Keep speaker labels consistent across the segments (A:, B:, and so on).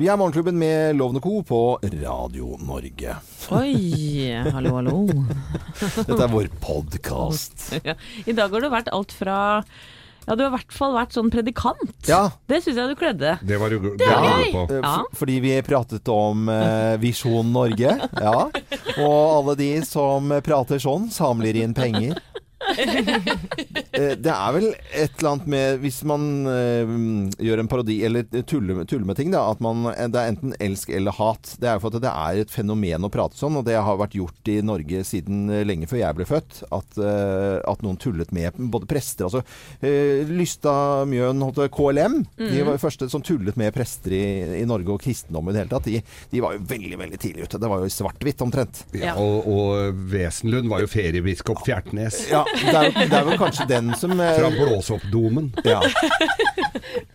A: Vi er Morgenklubben med Lovende Co. på Radio Norge.
B: Oi, hallo, hallo.
A: Dette er vår podkast.
B: Ja. I dag har du vært alt fra Ja, du har i hvert fall vært sånn predikant.
A: Ja.
B: Det syns jeg du kledde.
C: Det var du det var du på.
A: Eh,
B: Ja.
A: Fordi vi pratet om eh, Visjon Norge. Ja. Og alle de som prater sånn, samler inn penger. Eh, Det er vel et eller annet med Hvis man eh, gjør en parodi eller tuller, tuller med ting, da, at man, det er enten elsk eller hat. Det er jo for at det er et fenomen å prate sånn, og det har vært gjort i Norge siden eh, lenge før jeg ble født. At, eh, at noen tullet med både prester altså eh, Lysta Mjøen KLM, de var de første som tullet med prester i, i Norge og kristendom i det hele tatt. De, de var jo veldig, veldig tidlig ute. Det var jo svart-hvitt omtrent.
C: Ja, og, og Wesenlund var jo feriebiskop Fjertnes.
A: Ja, det er, det er vel kanskje den som eh,
C: Fra Blåsoppdomen.
A: ja,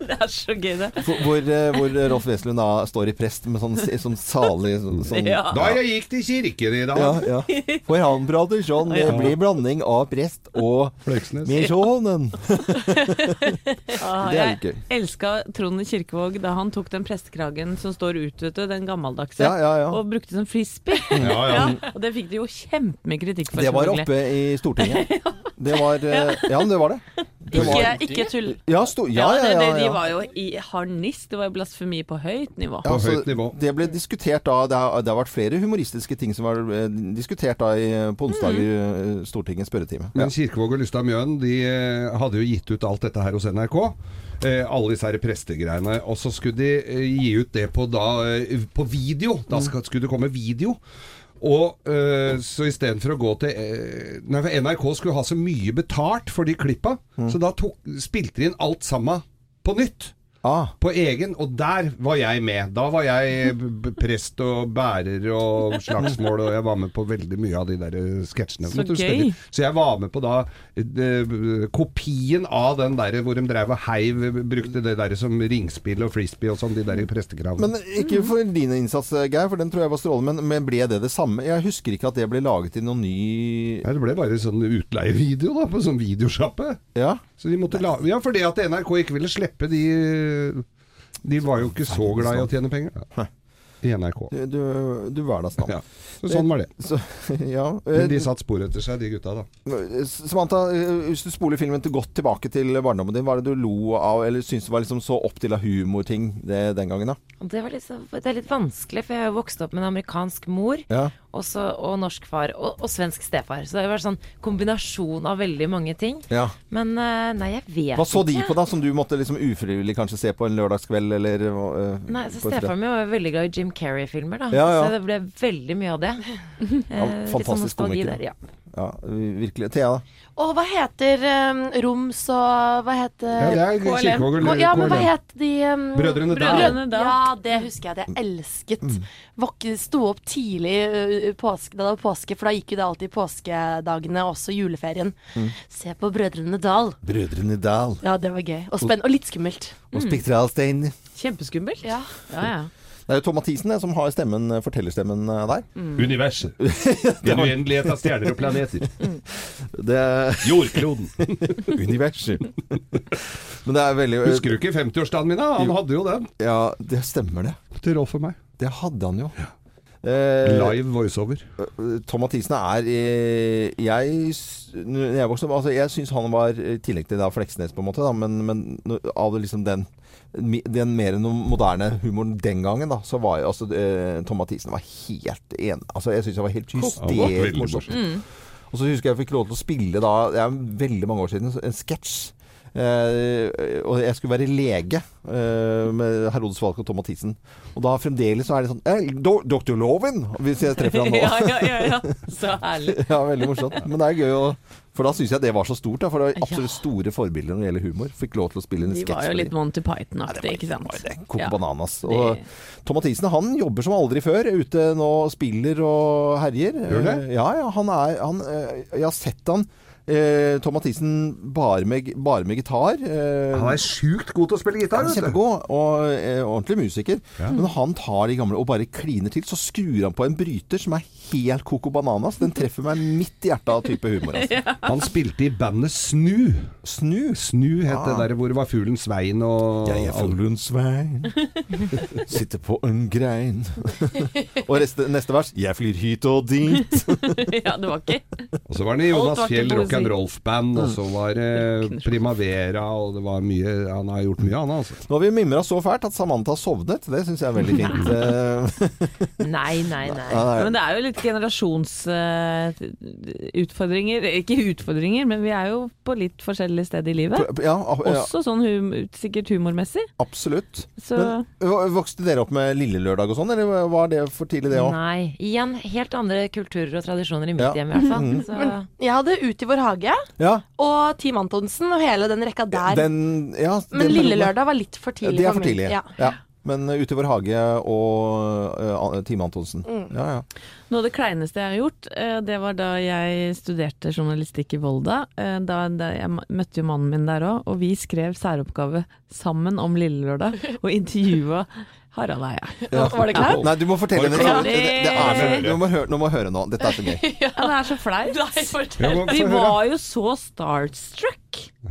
B: Det er så gøy, det.
A: hvor, hvor, eh, hvor Rolf Wesenlund da står i prest med sånn, sånn salig sånn, sånn
B: Ja.
C: Da jeg gikk til kirken i dag.
A: ja, ja. For han prater sånn. Det blir blanding av prest og
C: Fleksnes.
A: misjonen.
B: Ah,
A: Det er
B: jeg
A: litt gøy.
B: elska Trond Kirkevåg da han tok den prestekragen som står ut, vet du, den gammeldagse,
A: Ja, ja, ja.
B: og brukte som frisbee.
C: Ja, ja.
B: og det fikk de jo kjempemye kritikk for.
A: Det var oppe i Stortinget. Det var eh, Ja, men det var det. det var,
B: Ikke, ikke tull.
A: ja, sto, ja, ja, ja, ja.
B: de var jo i harnisk. Det var jo blasfemi på høyt nivå.
A: Ja,
C: På
A: så
C: høyt nivå.
A: Det ble diskutert da Det har, det har vært flere humoristiske ting som var eh, diskutert da i, på onsdag i eh, Stortingets spørretime.
C: Men Kirkevåg og Lystad Mjøen de eh, hadde jo gitt ut alt dette her hos NRK. Eh, alle disse her prestegreiene. Og så skulle de eh, gi ut det på, da, eh, på video. Da skulle det komme video. Og øh, så istedenfor å gå til øh, Nei, for NRK skulle ha så mye betalt for de klippa, så da tok, spilte de inn alt sammen på nytt.
A: Ah,
C: På egen, og der var jeg med. Da var jeg prest og bærer og slagsmål, og jeg var med på veldig mye av de der eh, sketsjene.
B: Så gøy.
C: Så jeg var med på da de, kopien av den der hvor de drev og heiv, brukte det der som ringspill og frisbee og sånn, de der prestekravene.
A: men ikke for din innsats, Geir, for den tror jeg var strålende. Men, men ble det det samme? Jeg husker ikke at det ble laget i noen ny
C: Nei, det ble bare sånn utleievideo da, på sånn videosjappe.
A: Ja?
C: Så de måtte la Ja, fordi at NRK ikke ville slippe de De var jo ikke så glad i å tjene penger da, i NRK.
A: Du, du, du hverdagsnavn.
C: Ja. Så sånn var det.
A: Så, ja.
C: Men de
A: eh,
C: satt spor etter seg, de gutta, da.
A: Samantha, eh, hvis du spoler filmen til godt tilbake til barndommen din, hva er det du lo av, eller syns du var liksom så opptil av humorting det, den gangen, da?
D: Det, var liksom, det er litt vanskelig, for jeg har jo vokst opp med en amerikansk mor
A: Ja.
D: Også, og norsk far og, og svensk stefar. Så det har vært sånn kombinasjon av veldig mange ting.
A: ja.
D: Men eh, nei, jeg vet ikke.
A: Hva så de
D: ikke.
A: på, da, som du måtte liksom ufrivillig kanskje se på en lørdagskveld, eller uh,
D: Nei, så Stefaren min var veldig glad i Jim Carrey-filmer, da.
A: Ja, ja.
D: Så det ble veldig mye av det. Eh,
A: fantastisk komiker.
D: der, ja.
A: Ja, virkelig. Thea, da?
E: Og hva heter um, Roms og Hva
C: Ja,
E: heter
C: det er
B: KLM.
C: Kirkevåg
E: Ja, men hva het de um,
C: Brødrene Dal.
E: Ja, det husker jeg. Det jeg elsket. Mm. Sto opp tidlig uh, påske, da det var påske, for da gikk jo det alltid påskedagene, også juleferien. Se på Brødrene Dal.
A: Brødrene Dal
E: Ja, det var gøy. Og spenn og litt skummelt.
A: og Spektralstein.
B: Kjempeskummelt.
E: Ja.
B: ja. ja.
A: Det er jo Tom Mathisen som har stemmen, eh, fortellerstemmen der. der.
C: Universet. Den uendelighet av stjerner og planeter.
A: Det
C: Jordkloden.
A: Universet. Men det er veldig
C: Husker du ikke 50-årsdagen min? da? Han
A: Jo.
C: hadde jo den.
A: Ja, det stemmer det.
C: Til Rolf for meg.
A: Det hadde han jo. Eh,
C: Live voiceover.
A: Tom Mathisen er eh, Jeg, jeg, vokste altså, jeg syns han var i tillegg til da Fleksnes, på en måte, da, men, men av det liksom den den mer moderne humoren den gangen, da, så var jo altså eh, Tom Mathisen var helt en Altså, jeg syns han var helt hysterisk morsom.
C: morsom.
A: Og så husker jeg jeg fikk lov til å spille da Det er veldig mange år siden, en sketsj. Eh, og jeg skulle være lege eh, med Herodes Falk og Tom Mathisen. Og da fremdeles så er det sånn eh, do, Dr. Loven! Hvis jeg treffer han nå.
B: ja, ja, ja, ja. Så herlig.
A: Ja, veldig morsomt. Men det er gøy å For da syns jeg det var så stort. Da, for det var absolutt store forbilder når det gjelder humor. Fikk lov til å spille en
B: De var jo litt. Monty Python-aktig, ikke sant.
A: det det. Koko
B: Ja.
A: bananas.
B: Det-
A: Og Tom Mathisen han jobber som aldri før. Ute nå spiller og herjer.
C: Gjør det?
A: Eh, Ja, ja. Han er han, Jeg har sett han Eh, Tom Mathisen bare med, bare med gitar. Eh,
C: Han er sjukt god til å spille gitar. vet du.
A: kjempegod og eh, ordentlig musiker. Men han tar de gamle og bare kliner til. Så skrur han på en bryter som er helt coco bananas. Den treffer meg midt i hjertet av type humor. Altså.
C: Han spilte i bandet Snu.
A: Snu.
C: Snu het
A: Ah.
C: det der hvor det var fuglen Svein og
A: Jeg er fuglen Svein, sitter på en grein. og reste, neste vers Jeg flyr hit og dit.
B: ja, det var ikke
C: Og så var det Jonas
B: Alt var
C: Fjell Rock and
B: poesi.
C: Roll-band, og så var det Primavera, og det var mye Han har gjort mye, han altså.
A: Nå har vi mimra så fælt at Samantha sovnet. Det syns jeg er veldig fint. Eh,
D: Nei, nei, nei.
A: nei.
B: Men det er jo litt generasjonsutfordringer. ikke utfordringer, men vi er jo på litt forskjellig sted i livet.
A: ja, ja,
B: Også sånn hum sikkert humormessig.
A: absolutt.
B: Så
A: Men Vokste dere opp med Lille Lørdag og sånn, eller var det for tidlig det òg?
D: Nei. Igjen helt andre kulturer og tradisjoner i mitt
A: Ja.
D: hjem, i hvert fall.
A: Mm.
D: Så
E: Jeg hadde Ut i vår hage
A: Ja,
E: og Team Antonsen og hele den rekka der.
A: den ja,
E: Men Lille Lørdag var litt for
A: Ja,
E: tidlig.
A: Det er
E: for
A: for
E: min-
A: tidlig.
E: Ja.
A: Men uh, Ute i vår hage og uh, Time Antonsen.
E: Mm.
A: Ja, ja.
B: Noe av det kleineste jeg har gjort, eh, det var da jeg studerte journalistikk i Volda. Eh, Da, da jeg møtte jo mannen min der òg, og vi skrev særoppgave sammen om Lille Lørdag, og intervjua Harald Eia.
A: Ja.
E: Var det kleint?
A: Nei, du må fortelle det.
C: det
A: Det, er så, du, må høre, nå må høre nå. Dette er så gøy.
B: Ja, det er så flaut. Vi var jo så starstruck.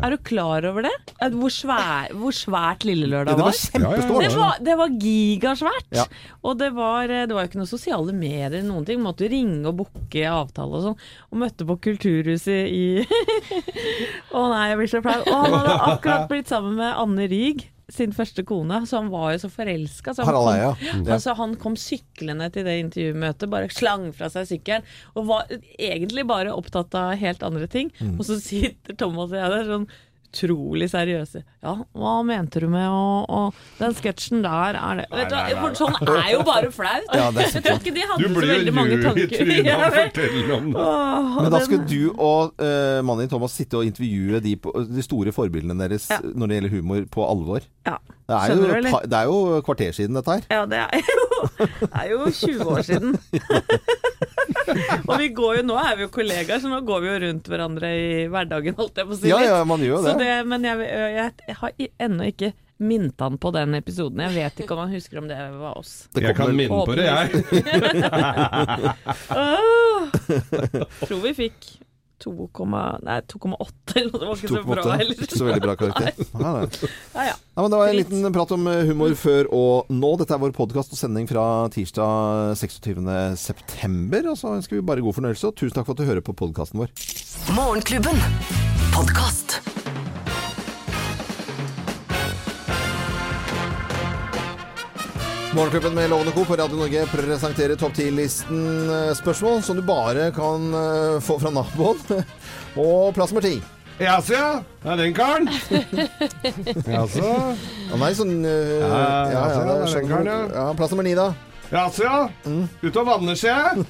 B: Er du klar over det? Hvor, svær, hvor svært Lille
A: Lørdag
B: Lørdag
A: det var
B: var?
A: kjempestort.
B: Det var, det var gigasvært.
A: Ja.
B: Og det var, eh, det var jo ikke noe sosiale medier eller noen ting. Måtte jo ringe og booke avtale og sånn. Og møtte på Kulturhuset i Å nei, jeg blir så flau. Og han hadde akkurat blitt sammen med Anne Ryg, sin første kone, så han var jo så forelska. Så kom-
A: Ja.
B: Altså, han kom syklende til det intervjumøtet, bare slang fra seg sykkelen, og var egentlig bare opptatt av helt andre ting.
A: Mm.
B: Og så sitter Thomas og jeg der sånn utrolig seriøse. Ja, hva mente du med å, å Den sketsjen der er det Vet du nei, for Sånn er jo bare flaut.
A: Ja, det er
B: jeg tror ikke de hadde så
C: blir
B: veldig
C: jo
B: mange
C: lur i
B: tanker.
C: trynet
B: Ja,
C: av å fortelle om det.
A: Men da
B: skulle
A: skal du og uh, mannen din Thomas sitte og intervjue de, på, de store forbildene deres
B: Ja.
A: når det gjelder humor, på alvor.
B: Ja.
A: Det er,
B: Skjønner du,
A: jo,
B: eller?
A: det er jo kvarter siden dette her.
B: Ja, det er jo, er jo 20 år siden. og vi går jo, nå er vi jo kollegaer, så nå går vi jo rundt hverandre i hverdagen, holdt jeg på å si.
A: Ja, ja, man gjør jo
B: Så
A: det.
B: det, men jeg, jeg, jeg har ennå ikke minte han på den episoden. Jeg vet ikke om han husker om det var oss.
A: Det
C: Jeg kan minne på det, jeg.
B: oh, Tror vi fikk 2,8 nei, 2,8 eller noe. Det var ikke
A: 2,
B: så bra heller.
A: Ikke så veldig bra karakter. Nei. nei.
B: Ja, ja.
A: nei, men det var en liten prat om eh, humor før og nå. Dette er vår podkast og sending fra tirsdag 26.9. Og så ønsker vi bare god fornøyelse, og tusen takk for at du hører på podkasten vår.
F: Morgenklubben. Podkast.
A: Morgenklubben med Lovende Co. på Radio Norge presenterer topp 10-listen eh, spørsmål som du bare kan eh, få fra naboen. Og plass nummer ti.
C: Jaså, ja. Det er den karen. Jaså.
A: Å nei, sånn uh,
C: Ja,
A: ja,
C: ja,
A: ja,
C: det er den karen, ja.
A: ja. Plass nummer ni, da.
C: Jaså, ja. Ute og vanner, ser jeg.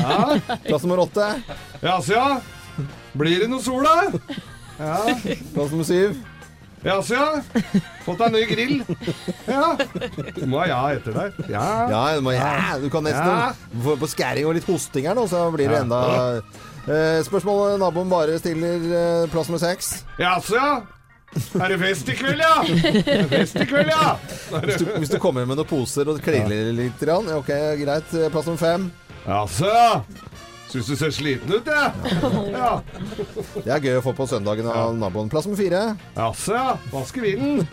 C: Ja.
A: Plass nummer åtte.
C: Jaså, ja. Blir det noe sol, da? Ja.
A: Plass nummer syv.
C: Jaså, ja. Fått deg ny grill? Ja. Du må ha ja etter deg. Ja.
A: Ja, du, må, ja, du kan nesten
C: Ja.
A: få på skæring og litt hosting her nå, så blir det enda eh, Spørsmålet naboen bare stiller eh, plass nummer seks.
C: Jaså, ja. Er det fest i kveld, ja? Er det fest i kveld, ja?
A: Hvis du, hvis du kommer med noen poser og kliner litt, ja, ok, greit. Plass nummer fem.
C: Jaså, ja. Syns du ser sliten ut, jeg. Ja.
A: Det er gøy å få på søndagen av naboen. Plass nummer fire.
C: Jaså, ja. Vaske vinden.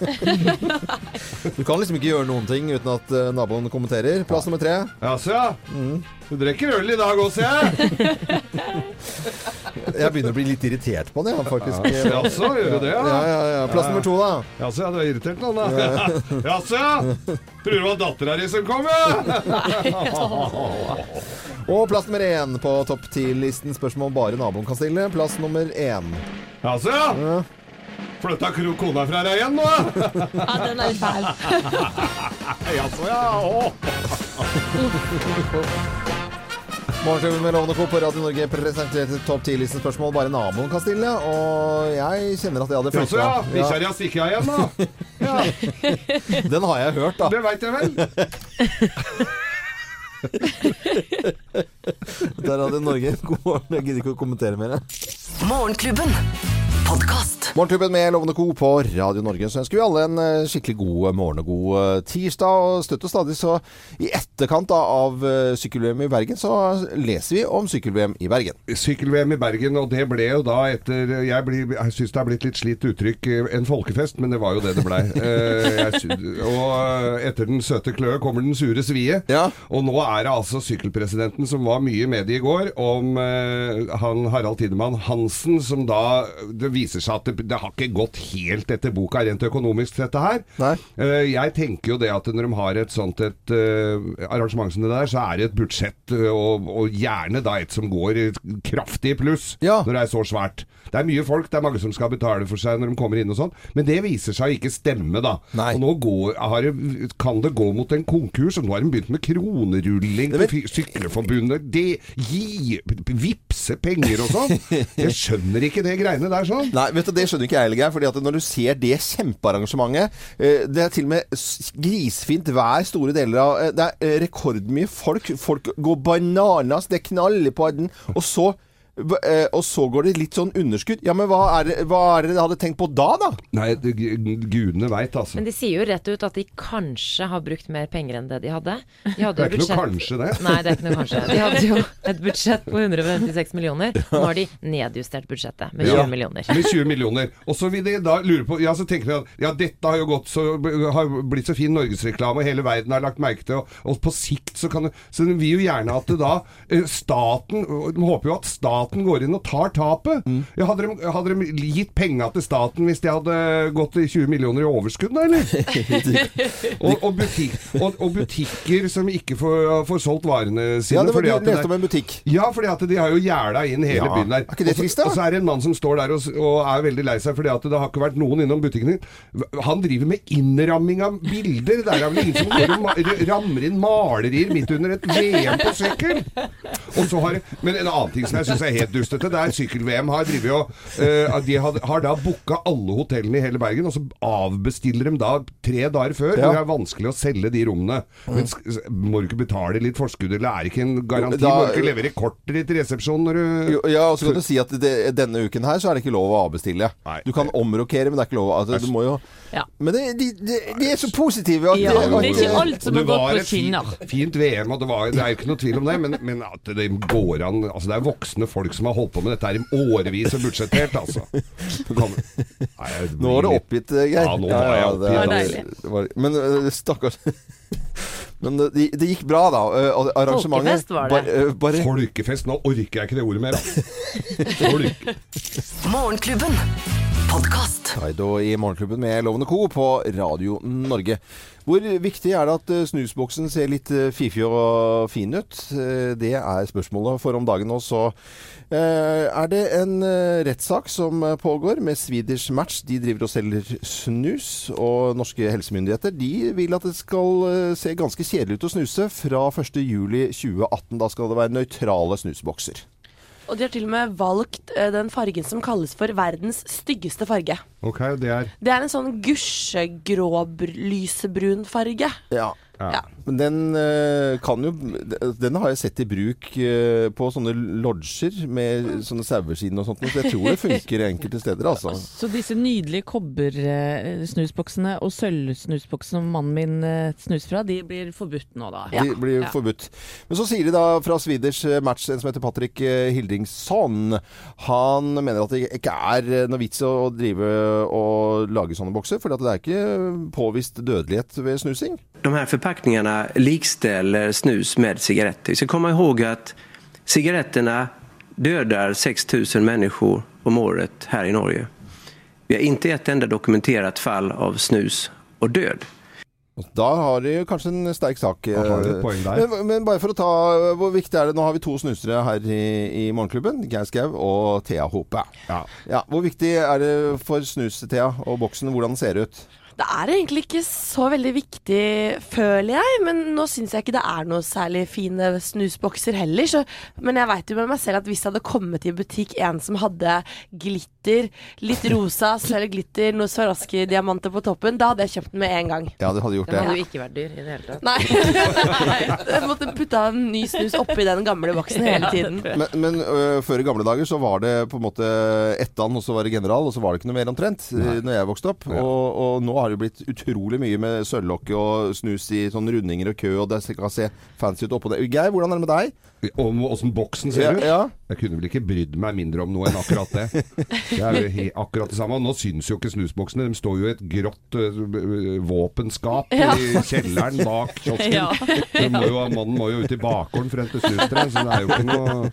A: Du kan liksom ikke gjøre noen ting uten at eh, naboen kommenterer. Plass nummer tre.
C: Jaså, ja. Du drikker øl i dag også, jeg.
A: Jeg begynner å bli litt irritert på den, faktisk. faktisk.
C: Jaså, gjør du det,
A: Ja,
C: ja?
A: ja, ja. Plass nummer to, da.
C: Jaså, ja, du er irritert nå, da. Jaså, ja. Tror du det var dattera di som kom, ja?
A: Og plass nummer én på topp ti-listen. Spørsmål bare naboen kan stille. Plass nummer én.
C: Jaså, ja. Flytta kona fra deg igjen nå?
E: Ja, den er feil. fæl.
C: Jaså, ja. Å.
A: Morgenklubben med Lovende Co. på Radio Norge presenterte topp 10-listen spørsmål bare naboen kan stille. Og jeg kjenner at jeg hadde
C: Jaså, ja.
A: flytta.
C: Bikkja di har stikket av igjen, da. Ja,
A: Den har jeg hørt, da.
C: det veit jeg vel.
A: Der hadde Norge. God morgen. Jeg gidder ikke å kommentere mer.
F: Morgenklubben. Podcast.
A: Morgenklubben med Lovende Co. på Radio Norge. Så ønsker vi alle en eh, skikkelig god morgen og god eh, tirsdag. Og støtt og stadig så i etterkant da, av eh, sykkel-VM i Bergen, så leser vi om sykkel-VM i Bergen.
C: Sykkel-VM i Bergen, og det ble jo da etter Jeg, blir- jeg syns det er blitt litt slitt uttrykk, eh, en folkefest, men det var jo det det blei. Eh, og eh, etter den søte kløe kommer den sure svie.
A: Ja.
C: Og nå er det altså sykkelpresidenten som var mye med i går, om eh, han Harald Tidemann Hansen, som da Det viser seg at det, det har ikke gått helt etter boka rent økonomisk, dette her. Eh, Jeg tenker jo det at når de har et sånt et eh, arrangement som det der, så er det et budsjett, eh, og, og gjerne da et som går kraftig i pluss
A: Ja.
C: når det er så svært. Det er mye folk, det er mange som skal betale for seg når de kommer inn og sånn, men det viser seg å ikke stemme, da.
A: Nei.
C: Og nå går, har kan det gå mot en konkurs, og nå har de begynt med kronerulling på Fy- Det gi Vipse penger og sånn. Jeg skjønner ikke det greiene der sånn.
A: Nei, vet du, det skjønner ikke jeg heller, Geir. fordi at når du ser det kjempearrangementet eh, Det er til og med grisfint vær store deler av eh, Det er eh, rekordmye folk. Folk går bananas, det knaller på den. Og så og så går det litt sånn underskudd. Ja, men hva er, det, hva er det dere hadde tenkt på da, da?
C: Nei, det, gudene veit, altså.
D: Men de sier jo rett ut at de kanskje har brukt mer penger enn det de hadde. De hadde
C: Det er
D: jo
C: ikke noe kanskje, det.
D: Nei, det er ikke noe kanskje. De hadde jo et budsjett på 156 millioner. Nå har de nedjustert budsjettet med 20
C: Ja.
D: millioner.
C: Med 20 millioner. Og så vil de da lure på Ja, så tenker de at ja, dette har jo gått så Har blitt så fin norgesreklame, og hele verden har lagt merke til og, og på sikt så kan det Så de vil jo gjerne at det da eh, staten De håper jo at staten går inn og tar tapet. Ja, hadde, de, hadde de gitt penga til staten hvis de hadde gått i 20 millioner i overskudd, da, eller? og, og, butik, og, og butikker som ikke får, får solgt varene sine
A: Ja, det var
C: fordi at
A: leste om en butikk.
C: ja, fordi at de har jo gjerda inn hele
A: Ja.
C: byen der.
A: Er ikke det trist, da?
C: Og så er det en mann som står der og, og er veldig lei seg fordi at det har ikke vært noen innom butikken din. Han driver med innramming av bilder. Det er vel ingen som går og rammer inn malerier midt under et VM på sykkel? Og så har, men en annen ting som jeg syns er helt dustete, det er sykkel-VM har og uh, De har, har da booka alle hotellene i hele Bergen, og så avbestiller de da tre dager før.
A: Ja.
C: Det er vanskelig å selge de rommene. Men må du ikke betale litt forskudd, eller er det ikke en garanti?
A: Da-
C: må du ikke levere kortet ditt i resepsjonen når du
A: Jo, Ja, og så kan du si at det, denne uken her så er det ikke lov å avbestille.
C: Nei.
A: Du kan omrokere, men det er ikke lov. Altså, du må jo
B: Ja.
A: Men det, de, de, de er så positive. At,
B: Ja,
A: at-
B: det er ikke alt som har gått
C: var
B: på
C: et fint,
B: skinner.
C: fint VM, og det, var, det er jo ikke noe tvil om det, men, men at det går an Altså, det er voksne folk som har holdt på med dette her i årevis og budsjettert, altså. Kan, nei, jeg
A: Nå var det oppgitt, eh, Geir.
C: Ja, nå var jeg oppgitt,
A: det er-
B: Det var deilig.
A: Men eh, stakkars Men det, det gikk bra, da. eh, Arrangementet
D: Folkefest var det.
A: Bare, eh, bare
C: Folkefest. Nå orker jeg ikke det ordet mer, da. Folk.
F: Morgenklubben. Podkast.
A: Taido i Morgenklubben med Lovende Co. på Radio Norge. Hvor viktig er det at eh, snusboksen ser litt fifi fiffig og fin ut? Eh, Det er spørsmålet for om dagen Og Så eh, er det en eh, rettssak som eh, pågår med Swedish Match. De driver og selger snus. Og norske helsemyndigheter de vil at det skal eh, se ganske kjedelig ut å snuse fra 1.7.2018. Da skal det være nøytrale snusbokser.
E: Og de har til og med valgt eh, den fargen som kalles for verdens styggeste farge.
C: Ok, det er
E: Det er en sånn gusjegrå-lysebrun farge.
A: Ja.
E: Ja.
A: Men den eh, kan jo Den har jeg sett i bruk eh, på sånne lodger med sånne saueskinn og sånt. Så jeg tror det funker enkelte steder, altså.
B: Så disse nydelige kobbersnusboksene og sølvsnusboksene som mannen min eh, snus fra, de blir forbudt nå da?
A: De blir
B: Ja.
A: forbudt. Men så sier de da fra Swedish Match, en som heter Patrick Hildingsson Han mener at det ikke er noe vits å drive og lage sånne bokser, for det er ikke påvist dødelighet ved snusing.
G: De her forpakningene likställer snus med cigaretter. Vi skal komme ihåg at sigarettene døder 6000 mennesker om året her i Norge. Vi har ikke et enda dokumentert fall av snus og död.
A: Da har de kanskje en sterk sak. Eh. Men, men bare for å ta Hvor viktig er det Nå har vi to snusere her i, i Morgenklubben. Geir Skau og Thea Hope.
C: Ja.
A: Ja, Hvor viktig er det for snus, Thea, og boksen, hvordan den ser ut?
E: Det er egentlig ikke så veldig viktig, føler jeg. Men nå syns jeg ikke det er noe særlig fine snusbokser heller. Så, men jeg veit jo med meg selv at hvis det hadde kommet i butikk en som hadde glitter, litt rosa, sølv glitter, noen Swarovski-diamanter på toppen, da hadde jeg kjøpt den med en gang.
A: Ja, det hadde gjort
D: Den
A: det.
D: hadde jo ikke vært dyr i det hele tatt.
E: Nei. jeg måtte putte en ny snus oppi den gamle boksen hele tiden.
A: Men, men øh, før i gamle dager så var det på en måte ettan, og så var det general, og så var det ikke noe mer omtrent Nei. når jeg vokste opp.
C: Ja.
A: Og, og nå har det jo blitt utrolig mye med sølvlokk og snus i sånne rundinger og kø, og det skal se fancy ut oppå det. Geir, hvordan er det med deg?
C: Om åssen boksen ser ut?
A: ja.
C: Jeg kunne vel ikke brydd meg mindre om noe enn akkurat det. Det er jo akkurat det samme. Nå syns jo ikke snusboksene. De står jo i et grått øh, øh, våpenskap
E: Ja.
C: i kjelleren bak kiosken. Mannen må jo ut i bakgården for å hente snustre, så det er jo ikke noe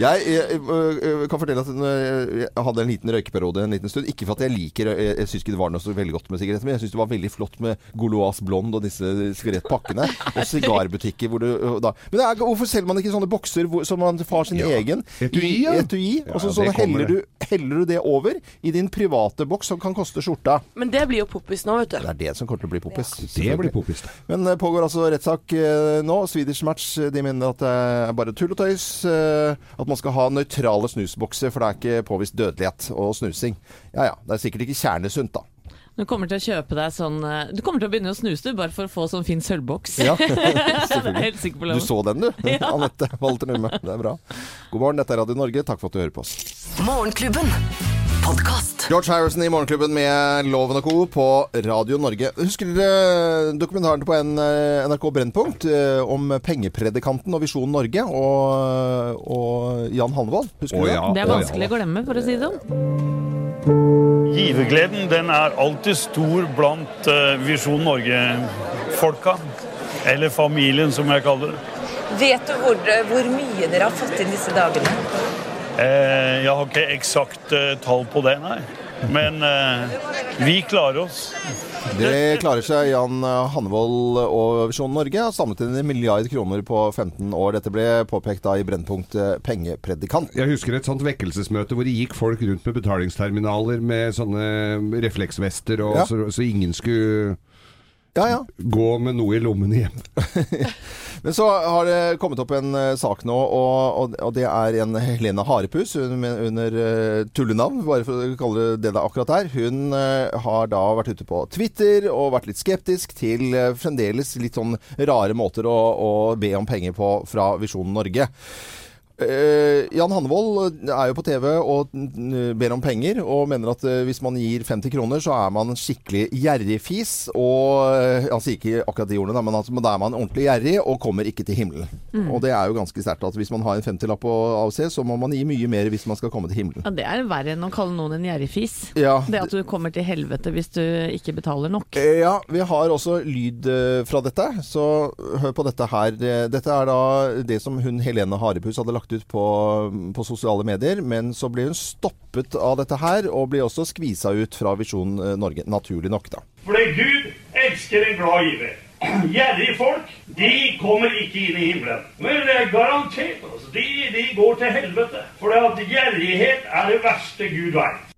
A: Jeg, jeg, øh, øh, kan fortelle at jeg jeg hadde en liten røykeperiode en liten stund. Ikke for at jeg liker Jeg, jeg syns ikke det var noe så veldig godt med sigaretter, men jeg syns det var veldig flott med Goloas Blond og disse sigarettpakkene. Og sigarbutikker hvor du øh, da Men det er, hvorfor selger man ikke sånne bokser hvor, som man har sin
C: Ja.
A: egen?
C: Etui, ja.
A: etui og så, så heller, du, heller du det over i din private boks som kan koste skjorta.
E: Men det blir jo poppis nå, vet du.
A: Det er det som kommer til å bli poppis.
C: Det blir poppis.
A: Men det pågår altså rettssak eh, nå. Swedish Match eh, de mener at det er bare tull og tøys. eh, at man skal ha nøytrale snusbokser, for det er ikke påvist dødelighet og snusing. Ja ja, det er sikkert ikke kjernesunt, da.
B: Du kommer til å kjøpe deg sånn eh, Du kommer til å begynne å snuse du, bare for å få sånn fin sølvboks.
A: Ja, selvfølgelig. Du så den, du. Anette Walter Numme. Det er bra. God morgen, dette er Radio Norge. Takk for at du hører på oss.
F: Morgenklubben. Podcast.
A: George Harrison i Morgenklubben med Loven og Co. på Radio Norge. Husker dere dokumentaren på eh, NRK Brennpunkt eh, om pengepredikanten og Visjon Norge og, og Jan Hannevold? Husker
C: Å,
A: du det?
B: Det er
C: ja.
B: vanskelig å glemme, for å si det sånn.
H: Givergleden den er alltid stor blant eh, Visjon Norge-folka. Eller familien, som jeg kaller det.
I: Vet du hvor, hvor mye dere har fått inn disse dagene?
H: Eh, jeg har ikke eksakt eh, tall på det, nei. Men eh, vi klarer oss.
A: Det klarer seg Jan Hannevold og Visjon Norge. Har samlet inn en milliard kroner på 15 år. Dette ble påpekt da i Brennpunkt eh, pengepredikant.
C: Jeg husker et sånt vekkelsesmøte hvor det gikk folk rundt med betalingsterminaler med sånne refleksvester, og
A: Ja.
C: så, så ingen skulle
A: Ja, ja.
C: gå med noe i lommene hjem.
A: Men så har det kommet opp en eh, sak nå, og, og, det er en Helene Harepus under, under eh, tullenavn, bare for å kalle det det akkurat her. Hun eh, har da vært ute på Twitter og vært litt skeptisk til fremdeles litt sånn rare måter å, å be om penger på fra Visjon Norge. Eh, Jan Hannevold er jo på TV og mm, ber om penger, og mener at uh, hvis man gir 50 kroner, så er man skikkelig gjerrigfis. Og uh, Han sier ikke akkurat de ordene, men at, men da er man ordentlig gjerrig og kommer ikke til himmelen. Og det er jo ganske sterkt at hvis man har en 50-lapp å avse, så må man gi mye mer hvis man skal komme til himmelen.
B: Ja, det er verre enn å kalle noen en gjerrigfis.
A: Ja,
B: Det at du kommer til helvete hvis du ikke betaler nok.
A: Eh, Ja, vi har også lyd eh, fra dette, så hør på dette her. Eh, Dette er da det som hun Helene Harepus hadde lagt ut på, på sosiale medier, men så blir hun stoppet av dette her, og blir også skvisa ut fra Visjon eh, Norge, naturlig nok, da.
H: Fordi Gud elsker en glad giver. Gjerrige folk, de kommer ikke inn i himmelen. Men det er garantert, altså. De, de går til helvete. For gjerrighet er det verste Gud vet.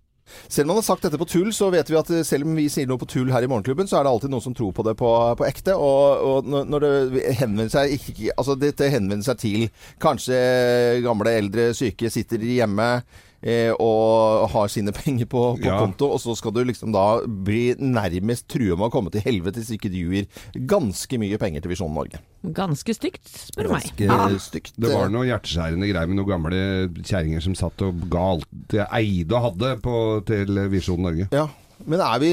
A: Selv om man har sagt dette på tull, så vet vi at eh, selv om vi sier noe på tull her i Morgenklubben, så er det alltid noen som tror på det på, på ekte. Og, og når det henvender seg ikke, Altså, dette henvender seg til kanskje gamle, eldre, syke, sitter hjemme. Eh, og har sine penger på, på
C: Ja.
A: konto, og så skal du liksom da bli nærmest true med å komme til helvete hvis ikke du gir ganske mye penger til Visjon Norge.
B: Ganske stygt, spør du meg.
A: Ganske stygt.
C: Det var noe hjerteskjærende greier med noen gamle kjerringer som satt og ga alt det eide og hadde på, til Visjon Norge.
A: Ja. Men er vi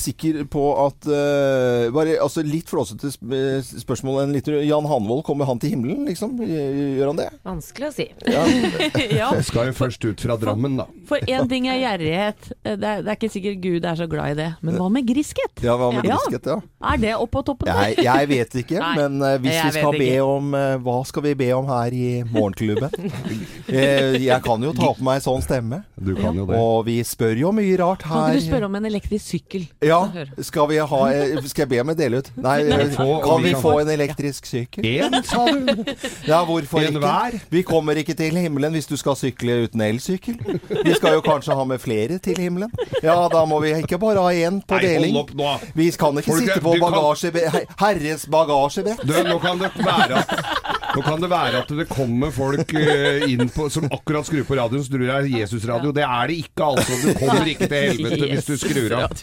A: sikre på at uh, bare, altså Litt flåsete spørsmål. En liten Jan Hanvold, kommer han til himmelen, liksom? Gjør han det?
D: Vanskelig å si.
A: Ja.
B: Ja,
C: Jeg skal jo først ut fra Drammen, da.
B: for én ting er gjerrighet. Det er, det er ikke sikkert Gud er så glad i det. Men hva med griskhet?
A: Ja, hva med
B: Ja.
A: griskhet, ja.
B: Er det oppå toppen der?
A: Jeg, jeg vet ikke,
B: Nei,
A: men uh, hvis vi skal be
B: ikke.
A: om uh, Hva skal vi be om her i Morgenklubben? Eh, jeg kan jo ta på meg sånn stemme.
C: Du kan jo det.
A: Og vi spør jo mye rart her.
B: Kan du spørre om en elektrisk sykkel.
A: Ja, skal vi ha eh, Skal jeg be om å dele ut? Nei,
C: Kan vi få-
A: kan vi få en elektrisk sykkel?
C: Én, sa du?
A: Ja, hvorfor ikke? Vi kommer ikke til himmelen hvis du skal sykle uten elsykkel. Vi skal jo kanskje ha med flere til himmelen. Ja, da må vi ikke bare ha én på deling. Vi kan ikke sitte på bagasje, herres bagasjebrett.
C: Nå kan det være nå kan det være at det kommer folk eh, inn på, som akkurat skrur på radioen som tror det er Jesusradio. Det er det ikke, altså. Du kommer ikke til helvete hvis du skrur av.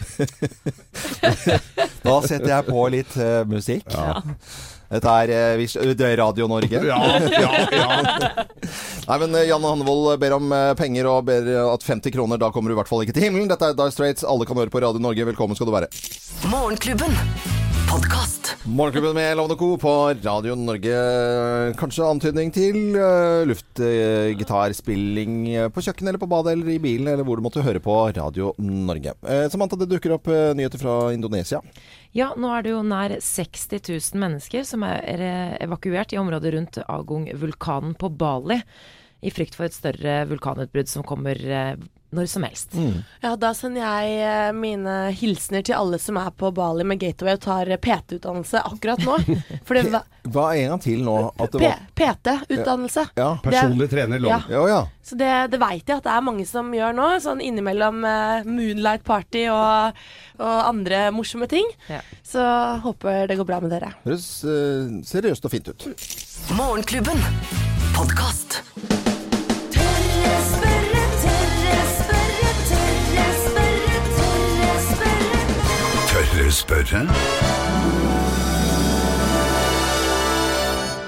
A: Da setter jeg på litt uh, musikk. Dette er, eh, er Radio Norge.
C: Ja, ja, ja.
A: Nei, men Janne Hannevold ber om penger og ber at 50 kroner, da kommer du i hvert fall ikke til himmelen. Dette er Die Straits. Alle kan høre på Radio Norge. Velkommen skal du være.
F: Morgenklubben. Podkast.
A: Morgenklubben med Lovende Co. på Radio Norge. Kanskje antydning til uh, luftgitarspilling uh, på kjøkkenet eller på badet eller i bilen, eller hvor du måtte høre på Radio Norge. Uh, Samantha, det dukker opp uh, nyheter fra Indonesia.
D: Ja, nå er det jo nær 60 000 mennesker som er evakuert i området rundt Agung-vulkanen på Bali. I frykt for et større vulkanutbrudd som kommer når som helst.
E: Ja, da sender jeg eh, mine hilsener til alle som er på Bali med Gateway og tar eh, PT-utdannelse akkurat nå. For det var
A: Hva en gang til nå?
E: PT-utdannelse.
A: Ja.
C: Personlig trener lov.
E: Ja.
A: Ja, ja.
E: Så det, det veit jeg at det er mange som gjør nå. Sånn innimellom eh, Moonlight Party og, og andre morsomme ting.
D: Ja.
E: Så håper det går bra med dere.
A: Høres eh, seriøst og fint ut.
F: Morgenklubben. Podkast.
J: Spørre. Spørre?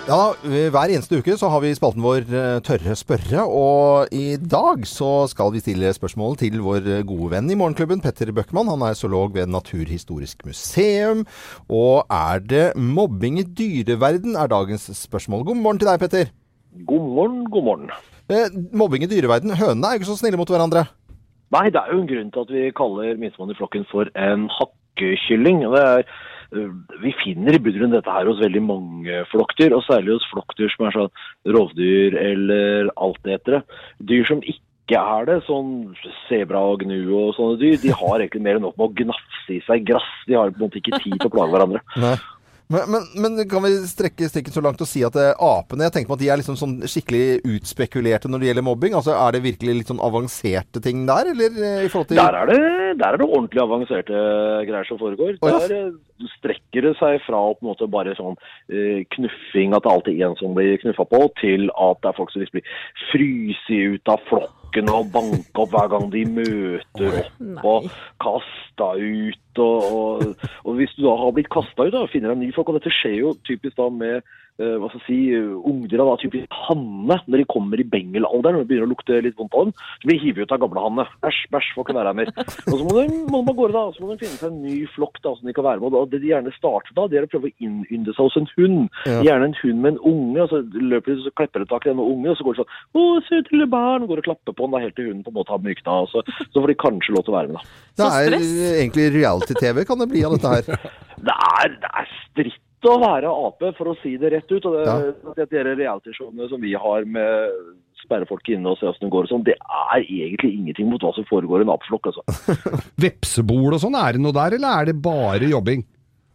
A: Ja, Hver eneste uke så har vi spalten vår eh, Tørre spørre, og i dag så skal vi stille spørsmål til vår gode venn i Morgenklubben, Petter Bøckmann. Han er zoolog ved Naturhistorisk museum. Og er det mobbing i dyreverden, er dagens spørsmål. God morgen til deg, Petter.
K: God morgen, god morgen.
A: Eh, mobbing i dyreverden. Hønene er jo ikke så snille mot hverandre.
K: Nei, det er jo en grunn til at vi kaller minstemann i flokken for en hakkekylling. og Det er, øh, vi finner i bunn dette her hos veldig mange flokkdyr, og særlig hos flokkdyr som er sånn rovdyr eller altetere. Dyr som ikke er det, sånn sebra og gnu og sånne dyr, de har egentlig mer enn nok med å gnafse i seg grass. De har på en måte ikke tid til å plage hverandre.
A: Nei. Men, men, men kan vi strekke strikken så langt og si at eh, apene jeg tenker på at de er liksom sånn skikkelig utspekulerte når det gjelder mobbing? Altså Er det virkelig litt sånn avanserte ting der, eller eh, i forhold til
K: Der er, det, der er det ordentlig avanserte greier som foregår. Der eh, strekker det seg fra på en måte bare sånn eh, knuffing, at det alltid er en som blir knuffa på, til at det er folk som liksom blir fryst ut av flokken og banka opp hver gang de møter opp og kasta ut. Og, og, og hvis du da har blitt kasta ut og finner en ny flokk, og dette skjer jo typisk da med hva skal jeg si, ungdyra da, typisk hanne, når de kommer i bengelalderen og det begynner å lukte litt vondt av dem, så blir de hivet ut av gamle hanne. Æsj, bæsj, får ikke være her mer. Og så må de, må de gårde da, så må de finne seg en ny flokk da, som de kan være med. Og det de gjerne starter da, det er å prøve å innynde seg hos en hund.
A: Ja.
K: Gjerne en hund med en unge, og så løper de, så klipper de tak i denne unge, og så går de sånn, å, søte lille barn, og går og klapper på den da, helt til hunden på en måte har mykna, og så, så får de kanskje lov til å være med da.
A: Det er eh, egentlig reality-TV kan det bli av dette her.
K: Det er, det er stritt å være ape, for å si det rett ut. og det,
A: Ja.
K: det, de realityshowene som vi har med sperre folk inne og se åssen det går og sånn, det er egentlig ingenting mot hva som foregår i en apeflokk. altså.
C: Vepsebol og sånn, er det noe der, eller er det bare jobbing?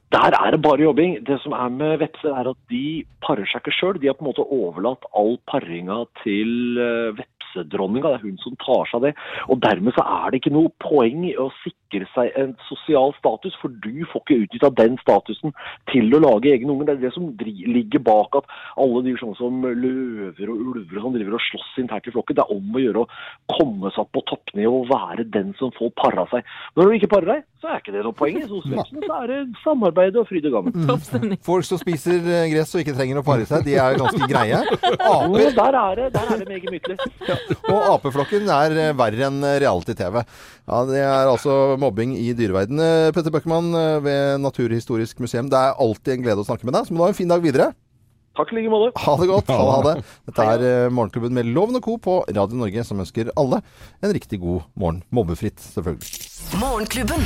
K: Der er det bare jobbing. Det som er med vepser, er at de parer seg ikke sjøl. De har på en måte overlatt all paringa til eh, vepsedronninga. Det er hun som tar seg av det. Og dermed så er det ikke noe poeng i å sikre seg en sosial status, for du får ikke utnytta den statusen til å lage egne unger. Det er det som dri ligger bak at alle de sånn som løver og ulver og sånn driver og slåss internt i flokken. Det er om å gjøre å komme seg opp på toppnivå og være den som får para seg. Når du ikke parer deg, så er ikke det noe poeng. Hos så er det samarbeid og fryd og gammen.
A: Folk som spiser eh, gress og ikke trenger å pare seg, de er ganske greie. Aper
K: der er det, der er det meget mytelig.
A: og apeflokken er eh, verre enn reality-TV. Ja, Det er altså mobbing i dyreverden. Eh, Petter Bøckmann eh, ved Naturhistorisk museum, det er alltid en glede å snakke med deg. Så må du ha en fin dag videre.
K: Takk i like måte.
A: Ha det godt. Ha det, ha det. Dette er eh, Morgenklubben med Loven og Co. på Radio Norge, som ønsker alle en riktig god morgen. Mobbefritt, selvfølgelig.
F: Morgenklubben.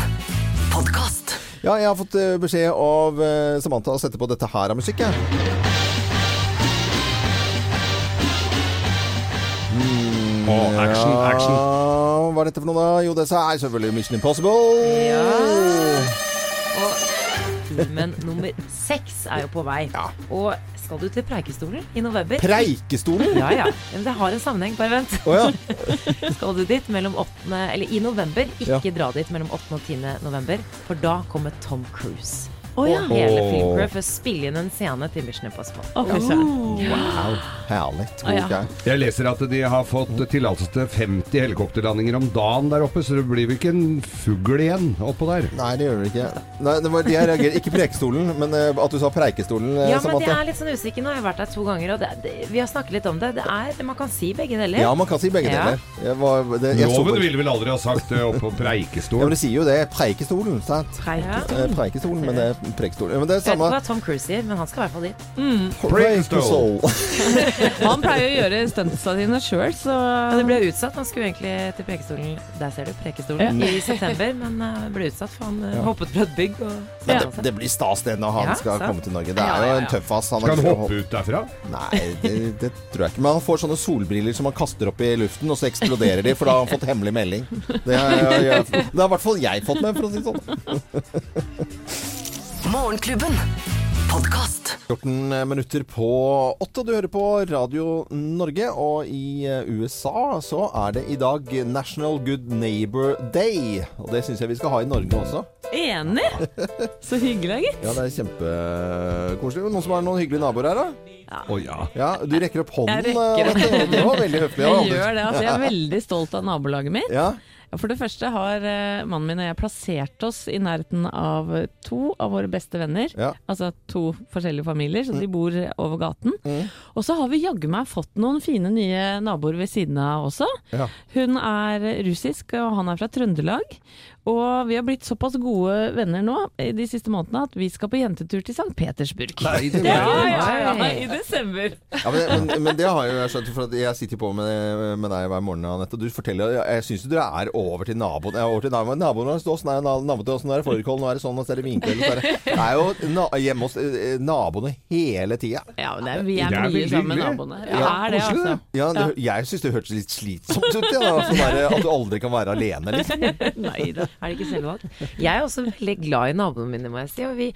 F: Podcast.
A: Ja, jeg har fått eh, beskjed av eh, Samantha å sette på dette her av musikk, jeg. Hmm,
C: Å, action, action.
A: Ja, hva er dette for noe, da? Jo, det er selvfølgelig Mission Impossible. Ja.
D: Og filmen nummer seks er jo på vei. Og skal du til Preikestolen i november?
A: Preikestolen?
D: Ja, ja. Men det har en sammenheng. Bare vent.
A: Oh, ja.
D: skal du dit mellom 8. Eller i november. Ikke
A: Ja.
D: dra dit mellom 8. og 10. november, for da kommer Tom Cruise.
B: Å, ja.
D: Hele filmcrew for å spille inn en scene til Mission Impossible.
B: Å, fy.
A: Wow, herlig.
B: Å, ja.
C: Jeg leser at de har fått tillatelse til 50 helikopterlandinger om dagen der oppe, så det blir vel ikke en fugl igjen oppå der.
A: Nei, det gjør det ikke. Nei, det var det jeg reagerer. Ikke Preikestolen, men eh, at du sa Preikestolen, eh,
D: Ja, men jeg er litt sånn usikker. Nå har jeg vært der to ganger, og det, det, vi har snakket litt om det. det er, man kan si begge deler.
A: Ja, man kan si begge
D: Ja.
A: deler. Jeg var, det, jeg
C: Loven ville vel aldri ha sagt det oppe på
A: Ja, men det sier jo det. Preikestolen, sant?
B: Preikestolen.
A: Eh, Preikestolen, men det Preikestolen. Men det er
D: Jeg vet ikke
A: samme
D: hva Tom Cruise sier, men han skal i hvert fall dit.
A: Preikestol.
B: Han pleier å gjøre stuntsa sine sjøl, så
D: Ja, det ble utsatt. Han skulle egentlig til Prekestolen Der ser du Prekestolen
B: Ja.
D: i september, men uh, ble utsatt for han ja. hoppet fra et bygg. Og
A: Men det, det blir stas det når han
D: Ja,
A: skal
D: sant.
A: komme til Norge. Det er jo
D: ja,
A: en
D: ass.
A: Han
C: Skal han hoppe ut derfra?
A: Nei, det, det tror jeg ikke. Men han får sånne solbriller som han kaster opp i luften, og så eksploderer de, for da har han fått hemmelig melding. Det har i hvert fall jeg fått med, for å si det sånn.
F: Morgenklubben. Podkast.
A: 14 minutter på åtte. Du hører på Radio Norge, og i eh, USA så er det i dag National Good Neighbor Day. Og det syns jeg vi skal ha i Norge også.
B: Enig! Så hyggelig, gitt.
A: Ja, det er kjempekoselig. Noen som har noen hyggelige naboer her, da?
C: Å ja.
A: Ja, du rekker opp hånden.
B: Jeg rekker
A: opp. Det var veldig høflig.
B: Jeg gjør det. Altså, jeg er veldig stolt av nabolaget mitt.
A: Ja,
B: Ja, For det første har eh, mannen min og jeg plassert oss i nærheten av to av våre beste venner.
A: Ja.
B: Altså to forskjellige familier, så de bor over gaten.
A: Mm.
B: Og så har vi jaggu meg fått noen fine nye naboer ved siden av også.
A: Ja.
B: Hun er russisk, og han er fra Trøndelag. Og vi har blitt såpass gode venner nå i de siste månedene at vi skal på jentetur til St. Petersburg.
A: Nei, det
B: ja, ja, ja, i desember.
A: Ja, men, men, men det har jo jeg skjønt, for jeg sitter jo på med, med deg hver morgen, Anette. Og du forteller Jeg, jeg syns du er over til naboen. Jeg er over til naboen. Naboen vår står sånn, naboen til oss, nå er det fårikål, nå er det sånn, og så er det vinkveld. Det det er jo na hjemme hos eh, naboene hele tida.
B: Ja, men det er, vi er,
C: er
B: mye sammen med naboene. Ja, er det, altså.
A: Ja, det, Jeg syns det hørtes litt slitsomt ut, ja, der, at du aldri kan være alene. Liksom.
B: Nei da.
D: Er det ikke selvvalgt? Jeg er også veldig glad i naboene mine, må jeg si. Og vi,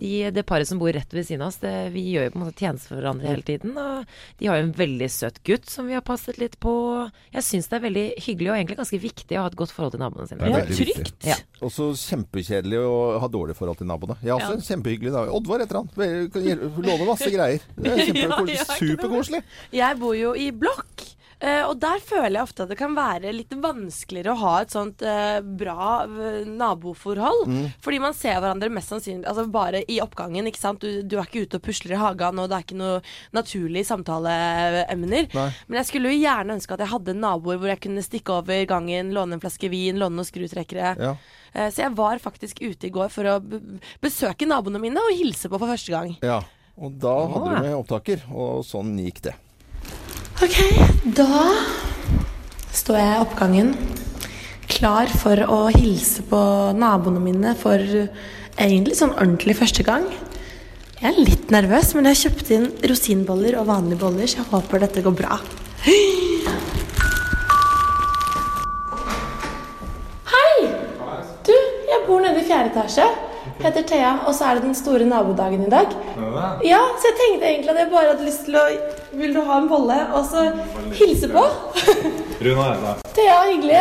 D: de, det paret som bor rett ved siden av oss, det, vi gjør jo på en måte tjeneste for hverandre hele tiden. Og de har jo en veldig søt gutt som vi har passet litt på. Jeg syns det er veldig hyggelig og egentlig ganske viktig å ha et godt forhold til naboene sine.
C: Det er
B: Ja, trygt.
D: Ja.
A: Og så kjempekjedelig å ha dårlig forhold til naboene. Jeg er også
B: Ja.
A: kjempehyggelig nabo. Oddvar heter han. Hjelpe- masse greier. Det er.
B: Ja,
A: Superkoselig.
E: Jeg bor jo i blokk. Eh, og der føler jeg ofte at det kan være litt vanskeligere å ha et sånt uh, bra eh, naboforhold.
A: Mm.
E: Fordi man ser hverandre mest sannsynlig altså bare i oppgangen. ikke sant? Du, du er ikke ute og pusler i hagen, og det er ikke noe naturlige samtaleemner.
A: Nei.
E: Men jeg skulle jo gjerne ønske at jeg hadde naboer hvor jeg kunne stikke over gangen, låne en flaske vin, låne noen skrutrekkere.
A: Ja.
E: Uh, Så jeg var faktisk ute i går for å besøke naboene mine og hilse på for første gang.
A: ja. Og da hadde du med opptaker, og sånn gikk det.
E: Ok, da står jeg i oppgangen klar for å hilse på naboene mine for egentlig sånn ordentlig første gang. Jeg er litt nervøs, men jeg har kjøpt inn rosinboller og vanlige boller, så jeg håper dette går bra. Hei! Du, jeg bor nede i fjerde etasje. Heter Thea, og så er det den store nabodagen i dag. Ja, så jeg tenkte egentlig at jeg bare hadde lyst til å Vil du ha en bolle? Og så hilse på.
L: Runa er der.
E: Thea, hyggelig.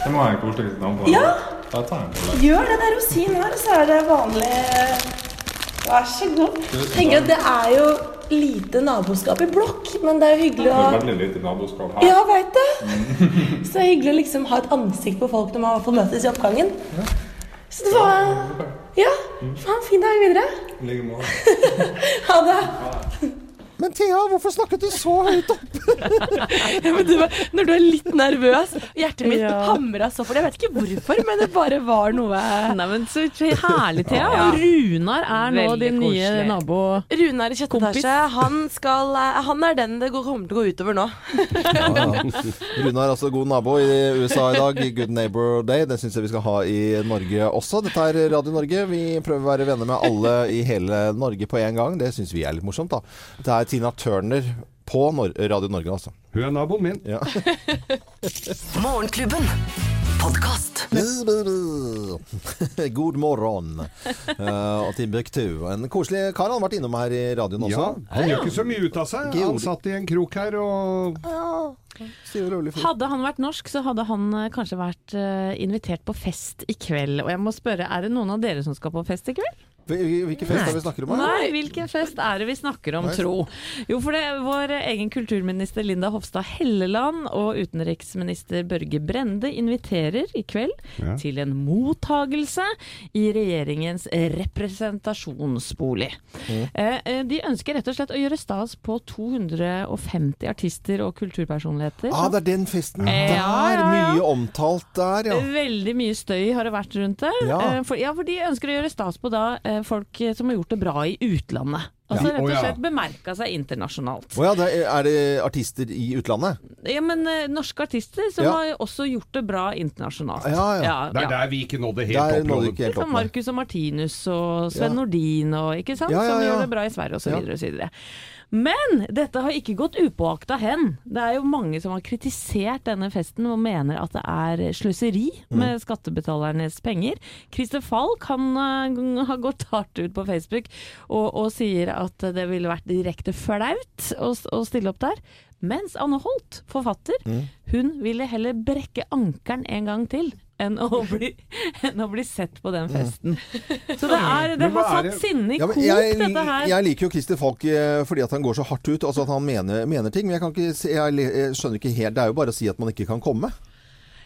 L: Det må være koseligste navn på
E: Ja.
L: Da tar jeg en bolle.
E: Gjør det. Det er rosin her, og så er det vanlig Vær så god. Tenker at det er jo lite naboskap i blokk, men det er jo hyggelig
L: Det
E: å
L: er veldig lite naboskap her.
E: Ja, veit det. Så det er hyggelig å liksom ha et ansikt på folk når man i hvert fall møtes i oppgangen. Så det var Ja. Ha en fin dag videre.
L: I like måte.
E: Ha det.
A: Men Thea, hvorfor snakket du så høyt opp?
E: Ja, men du, når du er litt nervøs Hjertet mitt
B: Ja.
E: hamra så for det. Jeg vet ikke hvorfor, men det bare var noe
B: Nei, men så herlig, Thea.
E: Ja.
B: Og Runar er nå
D: Veldig
B: din nye
D: koselig.
B: nabo.
E: Runar i sjette etasje, han, skal, eh, han er den det går- kommer til å gå utover nå.
A: Ja, ja. Rune er altså god nabo i USA i dag. Good Neighbor Day. Det syns jeg vi skal ha i Norge også. Dette er Radio Norge. Vi prøver å være venner med alle i hele Norge på en gang. Det syns vi er litt morsomt, da. Det er Tina Turner På Nor Radio Norge, altså.
C: Hun er naboen min.
A: Ja.
F: Morgenklubben.
A: God morgen uh, og Timbuktu. En koselig kar han har vært innom her i radioen også.
C: Ja, han gjør ikke så mye ut av seg. Han satt i en krok her og
B: Hadde han vært norsk, så hadde han eh, kanskje vært eh, invitert på fest i kveld. Og jeg må spørre, er det noen av dere som skal på fest i kveld?
A: Hvil- Hvilken fest er det vi snakker om? her?
B: Nei, hvilken fest er det vi snakker om,
A: Nei.
B: tro? Jo, for det er vår egen kulturminister Linda Hofstad Helleland og utenriksminister Børge Brende inviterer i kveld
M: Ja.
B: til en mottagelse i regjeringens representasjonsbolig.
A: Mm.
B: De ønsker rett og slett å gjøre stas på 250 artister og kulturpersonligheter.
A: Ah, det er den festen
B: Ja,
A: der!
B: ja, ja.
A: Mye omtalt der, ja.
B: Veldig mye støy har det vært rundt det.
A: Ja.
B: Eh, For, ja, for de ønsker å gjøre stas på da folk eh, som har gjort det bra i utlandet. Altså
A: Ja.
B: rett og slett bemerka seg internasjonalt.
A: Å ja, det er, er det artister i utlandet?
B: Ja, men eh, norske artister som
A: Ja.
B: har også gjort det bra internasjonalt.
A: Ja, ja.
C: Det er der vi ikke nådde helt
A: Der
C: opp.
A: nådde ikke helt
B: Som
A: opp.
B: Marcus og Martinus og Sven
A: Ja.
B: Nordin og ikke sant?
A: Ja, ja,
B: som gjør det bra i Sverige osv. Men dette har ikke gått upåakta hen. Det er jo mange som har kritisert denne festen og mener at det er sløseri
A: Mm.
B: med skattebetalernes penger. Christer Falk han eh, har gått hardt ut på Facebook og, og sier at det ville vært direkte flaut å, å stille opp der. Mens Anne Holt, forfatter,
A: Mm.
B: hun ville heller brekke ankelen en gang til enn å bli, enn å bli sett på den festen. Så det, er, det har
A: er
B: satt sinne i
A: Ja,
B: kok, dette her.
A: jeg liker jo Christer Falk eh, fordi at han går så hardt ut, altså at han mener, mener ting. Men jeg, kan ikke, jeg, jeg skjønner ikke helt Det er jo bare å si at man ikke kan komme.